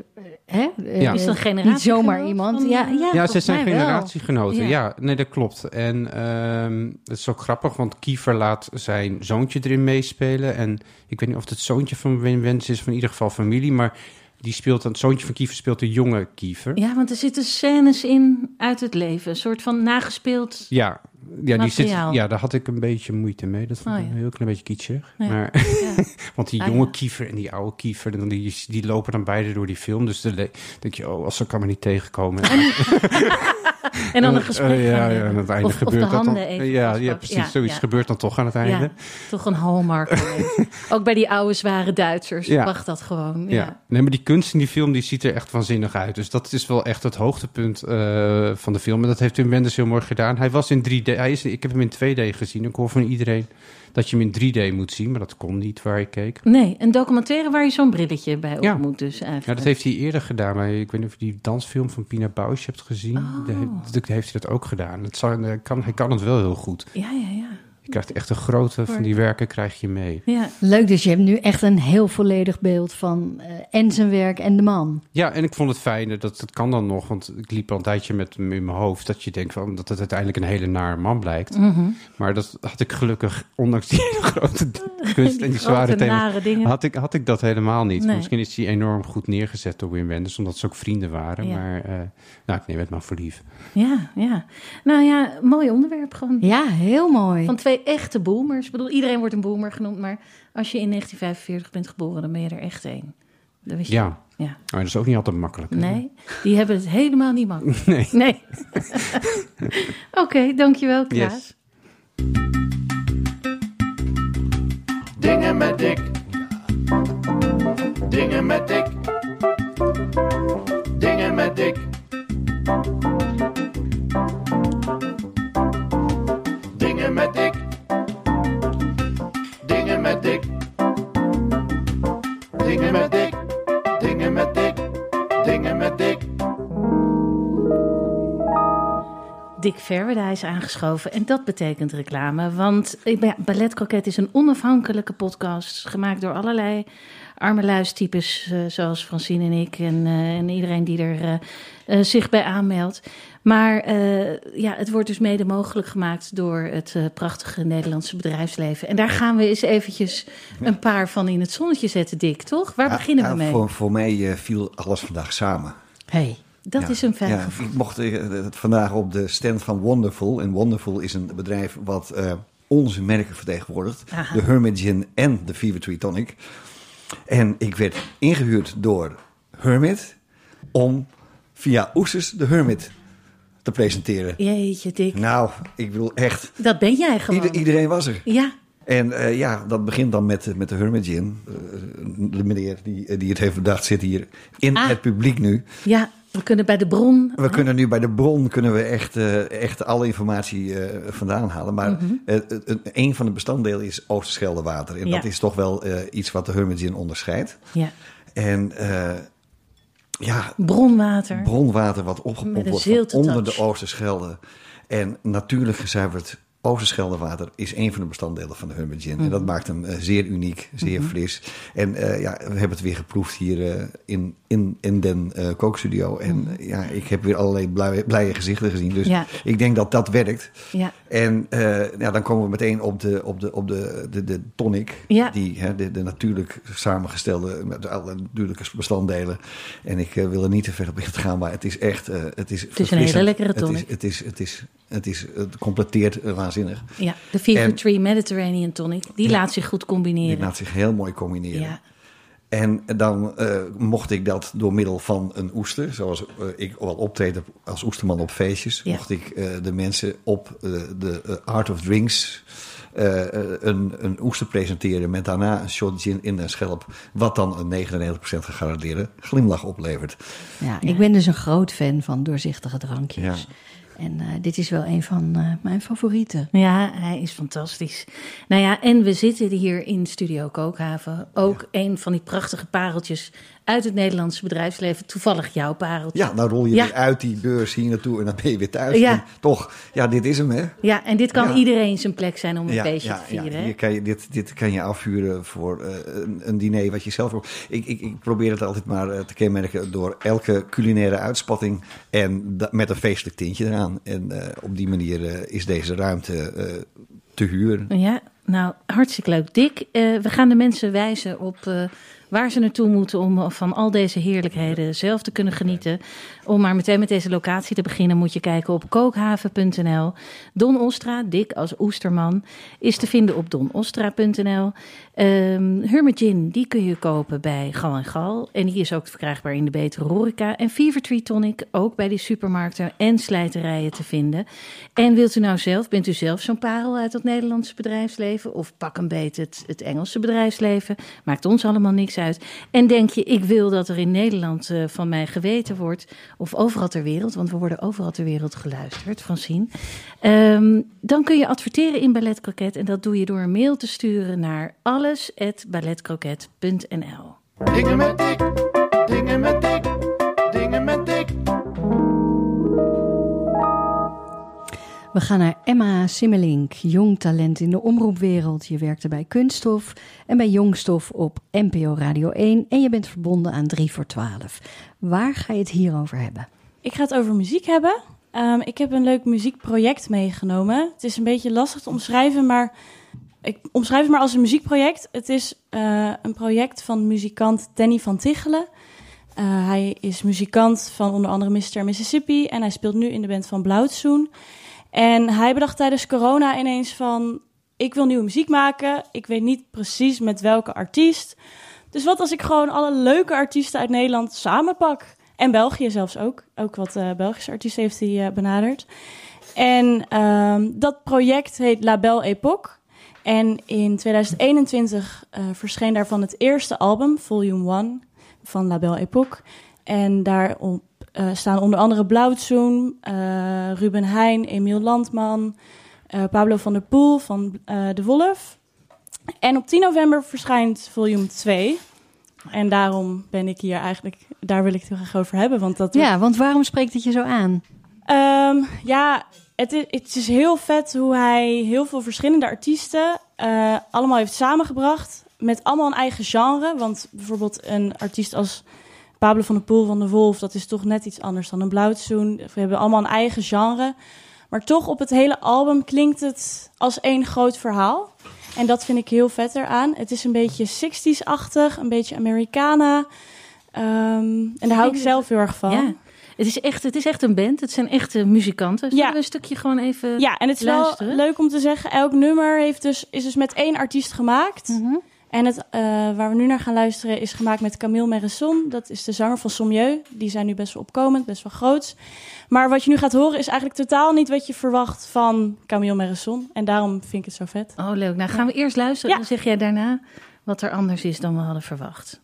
hè? Eh, Ja. Is het een generatie? Niet zomaar iemand. Ja, ja, Ja, ze zijn generatiegenoten. Ja. Ja. nee, dat klopt. En ehm, het is ook grappig, want Kiefer laat zijn zoontje erin meespelen. En ik weet niet of het het zoontje van Wim Wenders is, van in ieder geval familie. Maar die speelt, het zoontje van Kiefer speelt de jonge Kiefer. Ja, want er zitten scènes in uit het leven. Een soort van nagespeeld. Ja, ja, die zit, ja, daar had ik een beetje moeite mee. Dat vond Oh, ik ja. een heel klein beetje kitschig. Ja. Maar, Ja. want die Ah, jonge kiefer en die oude kiefer, dan die, die lopen dan beide door die film. Dus dan le- denk je, oh, als ze elkaar maar niet tegenkomen. En dan een Eh, gesprek eh, ja, ja, hebben. aan het einde Of- of gebeurt de dat dan. handen even ja, ja, precies. Ja, Zoiets ja. gebeurt dan toch aan het einde. Toch een hallmark. Ook bij die oude zware Duitsers Ja. mag dat gewoon. Ja. Ja. nee, maar die kunst in die film die ziet er echt waanzinnig uit. Dus dat is wel echt het hoogtepunt eh, van de film. En dat heeft Wim Wenders heel mooi gedaan. Hij was in 3D. Hij is, ik heb hem in 2D gezien. Ik hoor van iedereen dat je hem in 3D moet zien, maar dat kon niet waar ik keek. Nee, een documentaire waar je zo'n brilletje bij op Ja. moet dus eigenlijk. Ja, dat heeft hij eerder gedaan. Maar ik weet niet of je die dansfilm van Pina Bausch hebt gezien. Oh. Daar heeft, hij dat ook gedaan. Het zal, kan, hij kan het wel heel goed. Ja, ja, ja. Je krijgt echt een grote van die werken krijg je mee. ja. Leuk, dus je hebt nu echt een heel volledig beeld van eh, en zijn werk en de man. Ja, en ik vond het fijn, dat, dat kan dan nog, want ik liep al een tijdje met hem in mijn hoofd, dat je denkt van, dat het uiteindelijk een hele naar man blijkt. Mhm. Maar dat had ik gelukkig, ondanks die hele grote kunst en die zware grote, thema, nare dingen. had ik, had ik dat helemaal niet. Nee. Misschien is hij enorm goed neergezet door Wim Wenders, omdat ze ook vrienden waren. Ja. Maar eh, nou, ik neem het maar voor lief. Ja, ja. Nou ja, mooi onderwerp gewoon. Ja, heel mooi. Van twee echte boomers. Ik bedoel, iedereen wordt een boomer genoemd, maar als je in 1945 bent geboren, dan ben je er echt één. Dat wist je. Ja, Ja. maar dat is ook niet altijd makkelijk. hè? Nee, die hebben het helemaal niet makkelijk. Nee. Nee. Oké, dankjewel Klaas. Yes. Dingen met Dick. Dingen met Dick. Dingen met Dick. Dick. Dick Verwerda is aangeschoven en dat betekent reclame. Want ja, Ballet Croquet is een onafhankelijke podcast gemaakt door allerlei arme luistypes eh, zoals Francine en ik en, eh, en iedereen die er eh, zich bij aanmeldt. Maar eh, ja, het wordt dus mede mogelijk gemaakt door het eh, prachtige Nederlandse bedrijfsleven. En daar gaan we eens eventjes een paar van in het zonnetje zetten, Dick, toch? Waar Ja, beginnen we ja, mee? Voor, voor mij eh, viel alles vandaag samen. Hey, dat Ja, is een fijn ja, gevoel. Ik mocht het vandaag op de stand van Wonderful. En Wonderful is een bedrijf wat onze merken vertegenwoordigt. Aha. De Hermit Gin en de Fever Tree Tonic. En ik werd ingehuurd door Hermit om via Oesters de Hermit te presenteren. Jeetje, Dick. Nou, ik bedoel echt, Dat ben jij gewoon. ieder- iedereen was er. Ja, En eh, ja, dat begint dan met, met de Hermit. Eh, de meneer die, die het heeft bedacht zit hier in Ah. het publiek nu. ja, we kunnen bij de bron. We kunnen nu bij de bron kunnen we echt, eh, echt alle informatie eh, vandaan halen. Maar eh, eh, eh, een van de bestanddelen is Oosterscheldewater. En Ja. dat is toch wel eh, iets wat de Hermit Gin onderscheidt. Ja, En eh, ja, bronwater. Bronwater wat opgepompt wordt onder de Oosterschelde. En natuurlijk zijn we het Oosterscheldewater is een van de bestanddelen van de Hermit Gin. Mhm. En dat maakt hem eh, zeer uniek, zeer fris. En eh, ja, we hebben het weer geproefd hier eh, in, in, in den kookstudio. En eh, ja, ik heb weer allerlei blije, blije gezichten gezien. Dus Mhm. Ja. ik denk dat dat werkt. Ja, En ja, dan komen we meteen op de, op de, op de, de, de tonic. Ja. Die, hè, de, de natuurlijk samengestelde, met alle natuurlijke bestanddelen. En ik wil er niet te ver op in gaan, maar het is echt... eh, het is, een hele lekkere Het is, tonic. het, is, het, is, het, is, het completeert eh, waanzinnig. ja. de Fever Tree Mediterranean Tonic. Die laat zich goed Die combineren. laat zich heel mooi combineren. Ja, En dan eh, mocht ik dat door middel van een oester, zoals eh, ik wel optreed als oesterman op feestjes, Ja. mocht ik eh, de mensen op eh, de Art of Drinks een, een oester presenteren met daarna een shot gin in een schelp, wat dan een 99% gegarandeerde glimlach oplevert. Ja, ik ben dus een groot fan van doorzichtige drankjes. Ja. En eh, dit is wel een van eh, mijn favorieten. ja, hij is fantastisch. Nou ja, en we zitten hier in Studio Kookhaven. Ook een van die prachtige pareltjes uit het Nederlandse bedrijfsleven. Toevallig jouw pareltje. Ja, nou rol je Ja. weer uit die beurs hier naartoe en dan ben je weer thuis. Ja. En toch, ja, dit is hem, hè? Ja, en dit kan Ja. iedereen zijn plek zijn om een feestje te ja, vieren. hier kan je, dit, dit kan je afvuren voor eh, een, een diner wat je zelf ook. Ik, ik, ik probeer het altijd maar eh, te kenmerken door elke culinaire uitspatting en met een feestelijk tintje eraan. En eh, op die manier is deze ruimte te huren. Ja, nou, hartstikke leuk. Dick, we gaan de mensen wijzen op waar ze naartoe moeten om van al deze heerlijkheden zelf te kunnen genieten. Om maar meteen met deze locatie te beginnen, moet je kijken op kookhaven.nl. Don Ostra, dik als oesterman, is te vinden op donostra.nl. Um, Hermit Gin, die kun je kopen bij Gal en Gal. En die is ook verkrijgbaar in de betere horeca. En Fever Tree Tonic, ook bij die supermarkten en slijterijen te vinden. En wilt u nou zelf, bent u zelf zo'n parel uit het Nederlandse bedrijfsleven? Of pak een beetje het, het Engelse bedrijfsleven? Maakt ons allemaal niks uit. En denk je, ik wil dat er in Nederland uh, van mij geweten wordt, of overal ter wereld, want we worden overal ter wereld geluisterd, van zien. Um, dan kun je adverteren in Ballet Croquet en dat doe je door een mail te sturen naar alles@balletcroquet.nl. We gaan naar Emma Simmelink, jong talent in de omroepwereld. Je werkte bij Kunststof en bij Jongstof op NPO Radio 1 en je bent verbonden aan 3 voor 12. Waar ga je het hier over hebben? Ik ga het over muziek hebben. Um, ik heb een leuk muziekproject meegenomen. Het is een beetje lastig te omschrijven, maar ik omschrijf het maar als een muziekproject. Het is uh, een project van muzikant Danny van Tichelen. Uh, hij is muzikant van onder andere Mr. Mississippi en hij speelt nu in de band van Blauwtsoen. En hij bedacht tijdens corona ineens van... ik wil nieuwe muziek maken, ik weet niet precies met welke artiest. Dus wat als ik gewoon alle leuke artiesten uit Nederland samenpak? En België zelfs ook. Ook wat uh, Belgische artiesten heeft hij uh, benaderd. En uh, dat project heet La Belle Époque. En in 2021 uh, verscheen daarvan het eerste album, Volume 1, van La Belle Époque. En daarop uh, staan onder andere Blauwtsoen, uh, Ruben Heijn, Emiel Landman, uh, Pablo van der Poel van De Wolf. En op 10 november verschijnt volume 2. En daarom ben ik hier eigenlijk, daar wil ik het heel graag over hebben. Want dat ja, want waarom spreekt het je zo aan? Um, ja, het is, het is heel vet hoe hij heel veel verschillende artiesten allemaal heeft samengebracht. Met allemaal een eigen genre. Want bijvoorbeeld een artiest als Pablo van der Poel van de Wolf, dat is toch net iets anders dan een blauwtsoen. We hebben allemaal een eigen genre. Maar toch op het hele album klinkt het als één groot verhaal. En dat vind ik heel vet eraan. Het is een beetje 60s-achtig, een beetje Americana. Um, en daar hou ik zelf heel erg van. Ja. Het is, echt, het is echt een band. Het zijn echte muzikanten. Zullen ja. een stukje gewoon even Ja, en het is luisteren? wel leuk om te zeggen. Elk nummer heeft dus, is dus met één artiest gemaakt. Mm -hmm. En het, uh, waar we nu naar gaan luisteren is gemaakt met Camille Meresson. Dat is de zanger van Sommieu. Die zijn nu best wel opkomend, best wel groot. Maar wat je nu gaat horen is eigenlijk totaal niet wat je verwacht van Camille Meresson. En daarom vind ik het zo vet. Oh, leuk. Nou, gaan we eerst luisteren. Ja. Dan zeg jij daarna wat er anders is dan we hadden verwacht.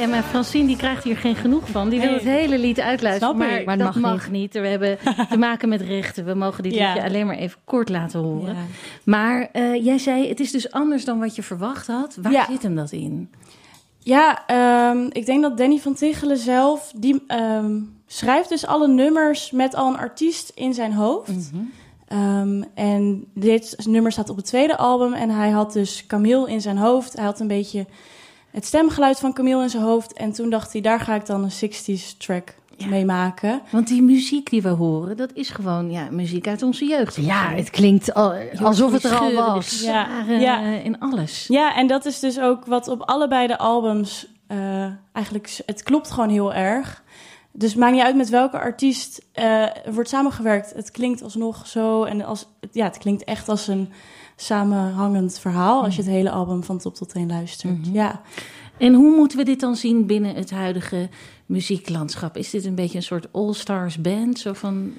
Emma Francine die krijgt hier geen genoeg van. Die wil Nee. het hele lied uitluisteren. Maar. Maar dat mag mag niet. We hebben te maken met rechten. We mogen dit Ja. liedje alleen maar even kort laten horen. Ja. Maar eh, jij zei, het is dus anders dan wat je verwacht had. Waar Ja. zit hem dat in? Ja, ehm, ik denk dat Danny van Tichelen zelf... die ehm, schrijft dus alle nummers met al een artiest in zijn hoofd. Ehm, en dit nummer staat op het tweede album. En hij had dus Camille in zijn hoofd. Hij had een beetje het stemgeluid van Camille in zijn hoofd. En toen dacht hij, daar ga ik dan een 60s track Ja. mee maken. Want die muziek die we horen, dat is gewoon ja, muziek uit onze jeugd. Ja, het klinkt al, alsof het er al was. Ja. eh, in alles. Ja, en dat is dus ook wat op allebei de albums eh, eigenlijk... Het klopt gewoon heel erg. Dus maakt niet uit met welke artiest eh, er wordt samengewerkt. Het klinkt alsnog zo. En als, ja, het klinkt echt als een samenhangend verhaal... als je het hele album van top tot teen luistert. Mhm. Ja. En hoe moeten we dit dan zien binnen het huidige muzieklandschap? Is dit een beetje een soort all-stars band? Zo van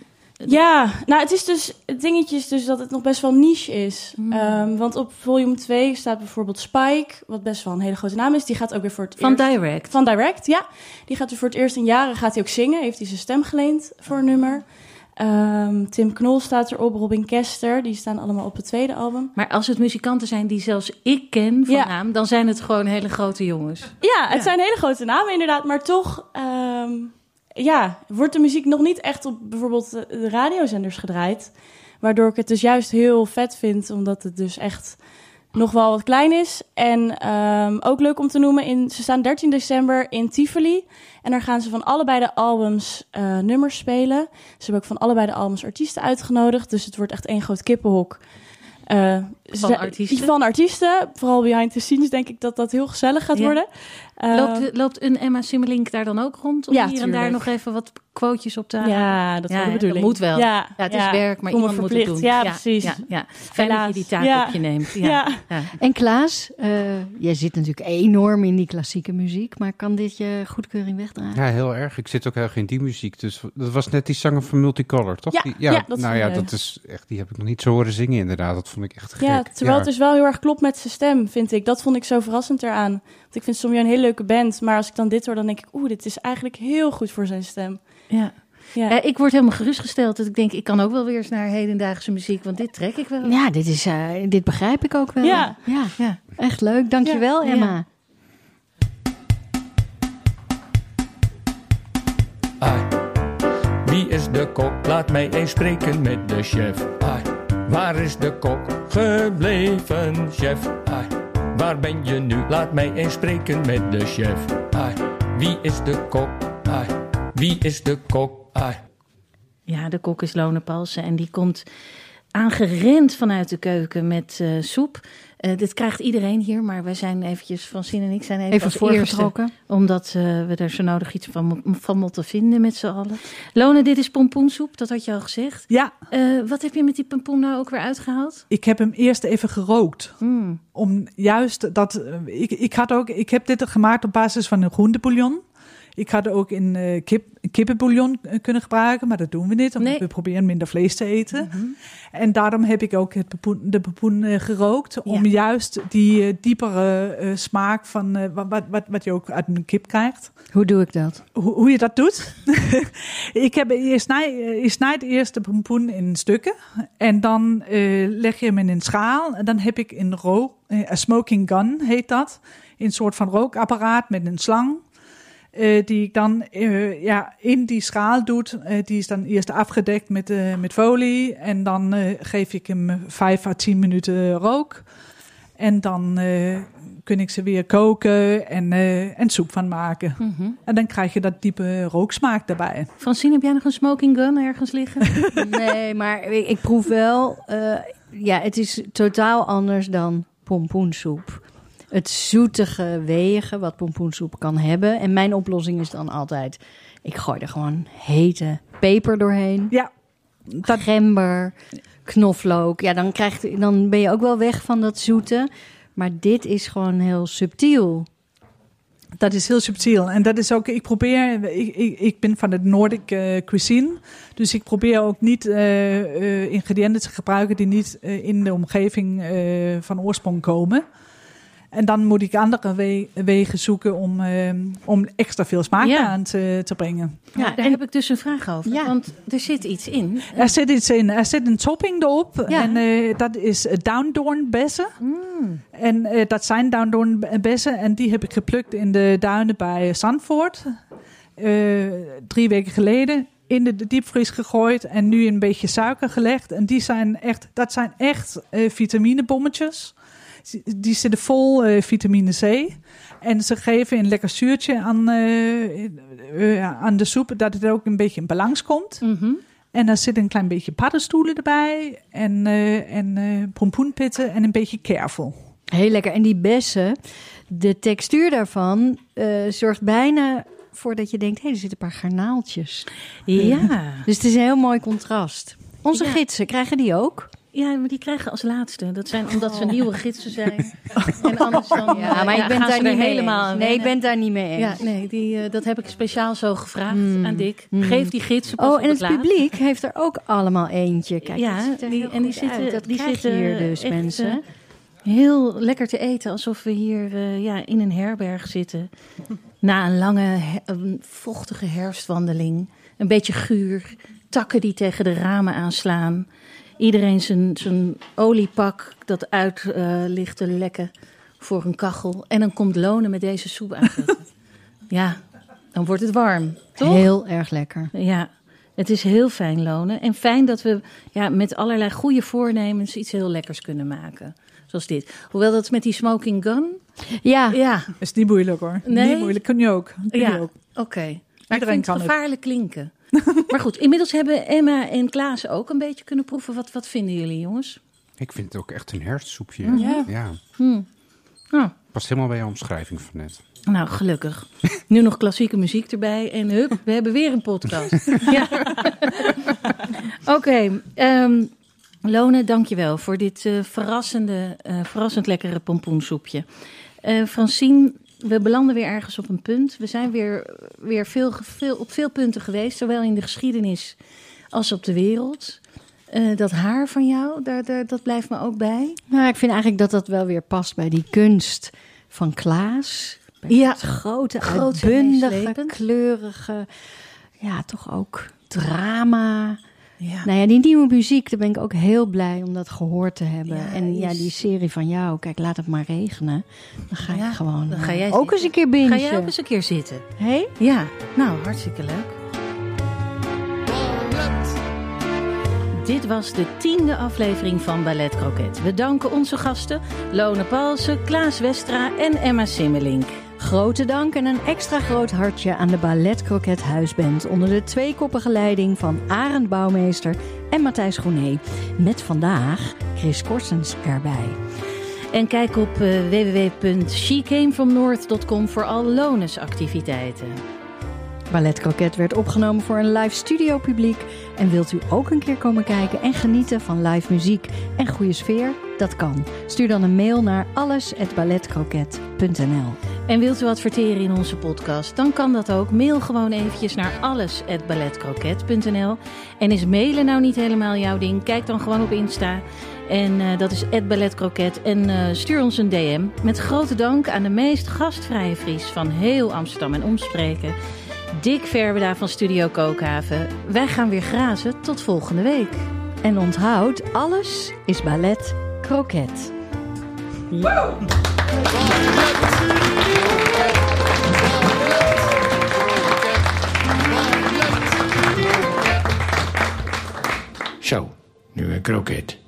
Ja, nou het is dus, het dingetje is dus dat het nog best wel niche is. Hmm. Ehm, want op volume 2 staat bijvoorbeeld Spike, wat best wel een hele grote naam is. Die gaat ook weer voor het Van eerst... Direct. Van Direct, ja. Die gaat dus voor het eerst in jaren gaat hij ook zingen. Heeft hij zijn stem geleend voor een nummer. Ehm, Tim Knol staat erop, Robin Kester. Die staan allemaal op het tweede album. Maar als het muzikanten zijn die zelfs ik ken van Ja. naam, dan zijn het gewoon hele grote jongens. Ja, het zijn hele grote namen inderdaad. Maar toch ehm, ja, wordt de muziek nog niet echt op bijvoorbeeld de- de radiozenders gedraaid. Waardoor ik het dus juist heel vet vind. Omdat het dus echt nog wel wat klein is. En ehm, ook leuk om te noemen, in, ze staan 13 december in Tivoli. En daar gaan ze van allebei de albums eh, nummers spelen. Ze hebben ook van allebei de albums artiesten uitgenodigd. Dus het wordt echt één groot kippenhok. Eh, Van artiesten? Van artiesten. Vooral behind the scenes denk ik dat dat heel gezellig gaat Ja. worden. Eh, Loopt, loopt een Emma Simmelink daar dan ook rond? Om Ja, hier en daar nog even wat quotejes op te halen? ja, dat is wel de Ja, bedoeling. dat moet wel. Ja, Ja, het is werk, maar Kom iemand moet het doen. Ja, precies. Ja, ja. Fijn dat je die taak Ja. op je neemt. Ja. Ja. Ja. En Klaas, eh, jij zit natuurlijk enorm in die klassieke muziek, maar kan dit je goedkeuring wegdragen? Ja, heel erg. Ik zit ook heel erg in die muziek. Dus dat was net die zanger van Multicolor, toch? Ja, Die- ja, dat nou ja, dat is echt, die heb ik nog niet zo horen zingen inderdaad. Dat vond ik echt gek. Ja, terwijl het dus wel heel erg klopt met zijn stem, vind ik. Dat vond ik zo verrassend eraan. Want ik vind Somja een hele leuke band. Maar als ik dan dit hoor, dan denk ik... Oeh, dit is eigenlijk heel goed voor zijn stem. Ja. Ja, Ja, ik word helemaal gerustgesteld. Dat ik denk, ik kan ook wel weer eens naar hedendaagse muziek, want dit trek ik wel. Ja, dit, is, eh, dit begrijp ik ook wel. Ja. ja, Ja. echt leuk. Dankjewel, Ja. Emma. Ai, wie is de kok? Laat mij eens spreken met de chef. Ai, waar is de kok gebleven, chef? Ai, waar ben je nu? Laat mij eens spreken met de chef. Wie is de kok? Wie is de kok? Ja, de kok is Lone Palsen en die komt aangerend vanuit de keuken met eh, soep. Eh, dit krijgt iedereen hier, maar wij zijn eventjes, van Zin en ik zijn even, Even voorgetrokken. omdat eh, we er zo nodig iets van, van moeten vinden met z'n allen. Lone, dit is pompoensoep, dat had je al gezegd. Ja, Eh, wat heb je met die pompoen nou ook weer uitgehaald? ik heb hem eerst even gerookt. Hmm. Om juist dat. Ik, ik, had ook, ik heb dit gemaakt op basis van een groentebouillon. Ik had ook in eh, kip, kippenbouillon eh, kunnen gebruiken, maar dat doen we niet. Omdat Nee. we proberen minder vlees te eten. Mhm. En daarom heb ik ook het pepoen, de pepoen eh, gerookt. Om Ja. juist die diepere smaak van wat, wat, wat, je ook uit een kip krijgt. Hoe doe ik dat? Hoe, hoe je dat doet? ik heb, je, snij, je snijdt eerst de pompoen in stukken. En dan leg je hem in een schaal. En dan heb ik een rook, een smoking gun heet dat. Een soort van rookapparaat met een slang. Eh, die ik dan eh, ja, in die schaal doet. Eh, die is dan eerst afgedekt met, eh, met folie. En dan eh, geef ik hem vijf à tien minuten rook. En dan eh, kun ik ze weer koken en, eh, en soep van maken. Mhm. En dan krijg je dat diepe rooksmaak daarbij. Francine, heb jij nog een smoking gun ergens liggen? Nee, maar ik, ik proef wel. eh, ja, het is totaal anders dan pompoensoep. Het zoetige, weeige wat pompoensoep kan hebben. En mijn oplossing is dan altijd: ik gooi er gewoon hete peper doorheen. Ja, dat, Gember, knoflook. Ja, dan, krijg, je- dan ben je ook wel weg van dat zoete. Maar dit is gewoon heel subtiel. dat is heel subtiel. En dat is ook, ik probeer, ik, ik, ik ben van de Nordic eh, cuisine. Dus ik probeer ook niet eh, eh, ingrediënten te gebruiken die niet in de omgeving van oorsprong komen. En dan moet ik andere we- wegen zoeken om, eh, om extra veel smaak Ja. aan te, te brengen. Ja, daar heb ik dus een vraag over. Ja. Want er zit iets in. Er zit iets in. Er zit een topping erop. Ja. En eh, dat is downdoornbessen. Mm. En eh, dat zijn downdoornbessen. En die heb ik geplukt in de duinen bij Zandvoort. Eh, drie weken geleden. In de diepvries gegooid. En nu een beetje suiker gelegd. En die zijn echt, dat zijn echt eh, vitaminebommetjes. Die zitten vol eh, vitamine C. En ze geven een lekker zuurtje aan, eh, eh, aan de soep. Dat het ook een beetje in balans komt. Mhm. En er zit een klein beetje paddenstoelen erbij. En, en pompoenpitten en een beetje kervel. Heel lekker. En die bessen, de textuur daarvan zorgt bijna voor dat je denkt: hé, hey, er zitten een paar garnaaltjes. Ja. Dus het is een heel mooi contrast. Onze Ja. gidsen, krijgen die ook? Ja, maar die krijgen als laatste. Dat zijn omdat ze nieuwe gidsen zijn. En anders dan. Ja, eh, maar ik ben daar niet mee helemaal Nee, ik ben daar niet mee eens. Ja, nee, die, eh, dat heb ik speciaal zo gevraagd Mm. aan Dick. Mm. Geef die gidsen Oh, en het publiek heeft er ook allemaal eentje. Kijk, ja, die, en die zitten. Dat die zitten hier dus, mensen. eh, heel lekker te eten, alsof we hier ja, in een herberg zitten. Na een lange, he- een vochtige herfstwandeling. Een beetje guur. Takken die tegen de ramen aanslaan. Iedereen zijn, zijn oliepak dat uit eh, ligt te lekken voor een kachel. En dan komt Lonen met deze soep aanzetten. ja, dan wordt het warm. Toch? Heel erg lekker. Ja, het is heel fijn lonen. En fijn dat we ja, met allerlei goede voornemens iets heel lekkers kunnen maken. Zoals dit. Hoewel dat met die smoking gun. Ja, Ja, Is niet moeilijk hoor. Nee? Niet moeilijk, kun je ook. Kun je ja ook. oké. Maar ik Iedereen vind kan het het. gevaarlijk klinken. maar goed, inmiddels hebben Emma en Klaas ook een beetje kunnen proeven. Wat, wat vinden jullie, jongens? Ik vind het ook echt een herfstsoepje. Mhm. Ja. ja. Hm. Nou, Past helemaal bij je omschrijving van net. nou, gelukkig. Nu nog klassieke muziek erbij. En hup, we hebben weer een podcast. ja. Oké, ehm, Lone, dankjewel voor dit eh, verrassende, eh, verrassend lekkere pompoensoepje. Eh Francine, we belanden weer ergens op een punt. We zijn weer, weer veel, veel, op veel punten geweest, zowel in de geschiedenis als op de wereld. Eh, dat haar van jou, daar, daar, dat blijft me ook bij. Nou, ik vind eigenlijk dat dat wel weer past bij die kunst van Klaas. Bij Ja, grote, uitbundige, meeslepend. kleurige, ja, toch ook drama. Ja. Nou ja, die nieuwe muziek, daar ben ik ook heel blij om dat gehoord te hebben. Ja, en ja, die serie van jou, kijk, laat het maar regenen. Dan ga Ja, ik gewoon dan ga eh, jij ook zitten. eens een keer Ga bingen. jij ook eens een keer zitten? Hey? Ja, nou, hartstikke leuk. Dit was de tiende aflevering van Ballet Croquet. We danken onze gasten Lone Palsen, Klaas Westra en Emma Simmelink. Grote dank en een extra groot hartje aan de Ballet Croquet Huisband onder de tweekoppige leiding van Arend Bouwmeester en Matthijs Groenee. Met vandaag Chris Korsens erbij. En kijk op eh www.shecamefromnorth.com voor al Lones-activiteiten. Ballet Croquet werd opgenomen voor een live studio publiek. En wilt u ook een keer komen kijken en genieten van live muziek en goede sfeer? Dat kan. Stuur dan een mail naar alles@balletcroquet.nl. En wilt u adverteren in onze podcast? Dan kan dat ook. Mail gewoon eventjes naar alles@balletcroquet.nl. En is mailen nou niet helemaal jouw ding? Kijk dan gewoon op Insta. En eh, dat is @balletcroquet. En eh, stuur ons een DM. Met grote dank aan de meest gastvrije Fries van heel Amsterdam en omstreken. Dick Verbeda van Studio Kookhaven. Wij gaan weer grazen. Tot volgende week. En onthoud, alles is Ballet. Zo, nu een kroket.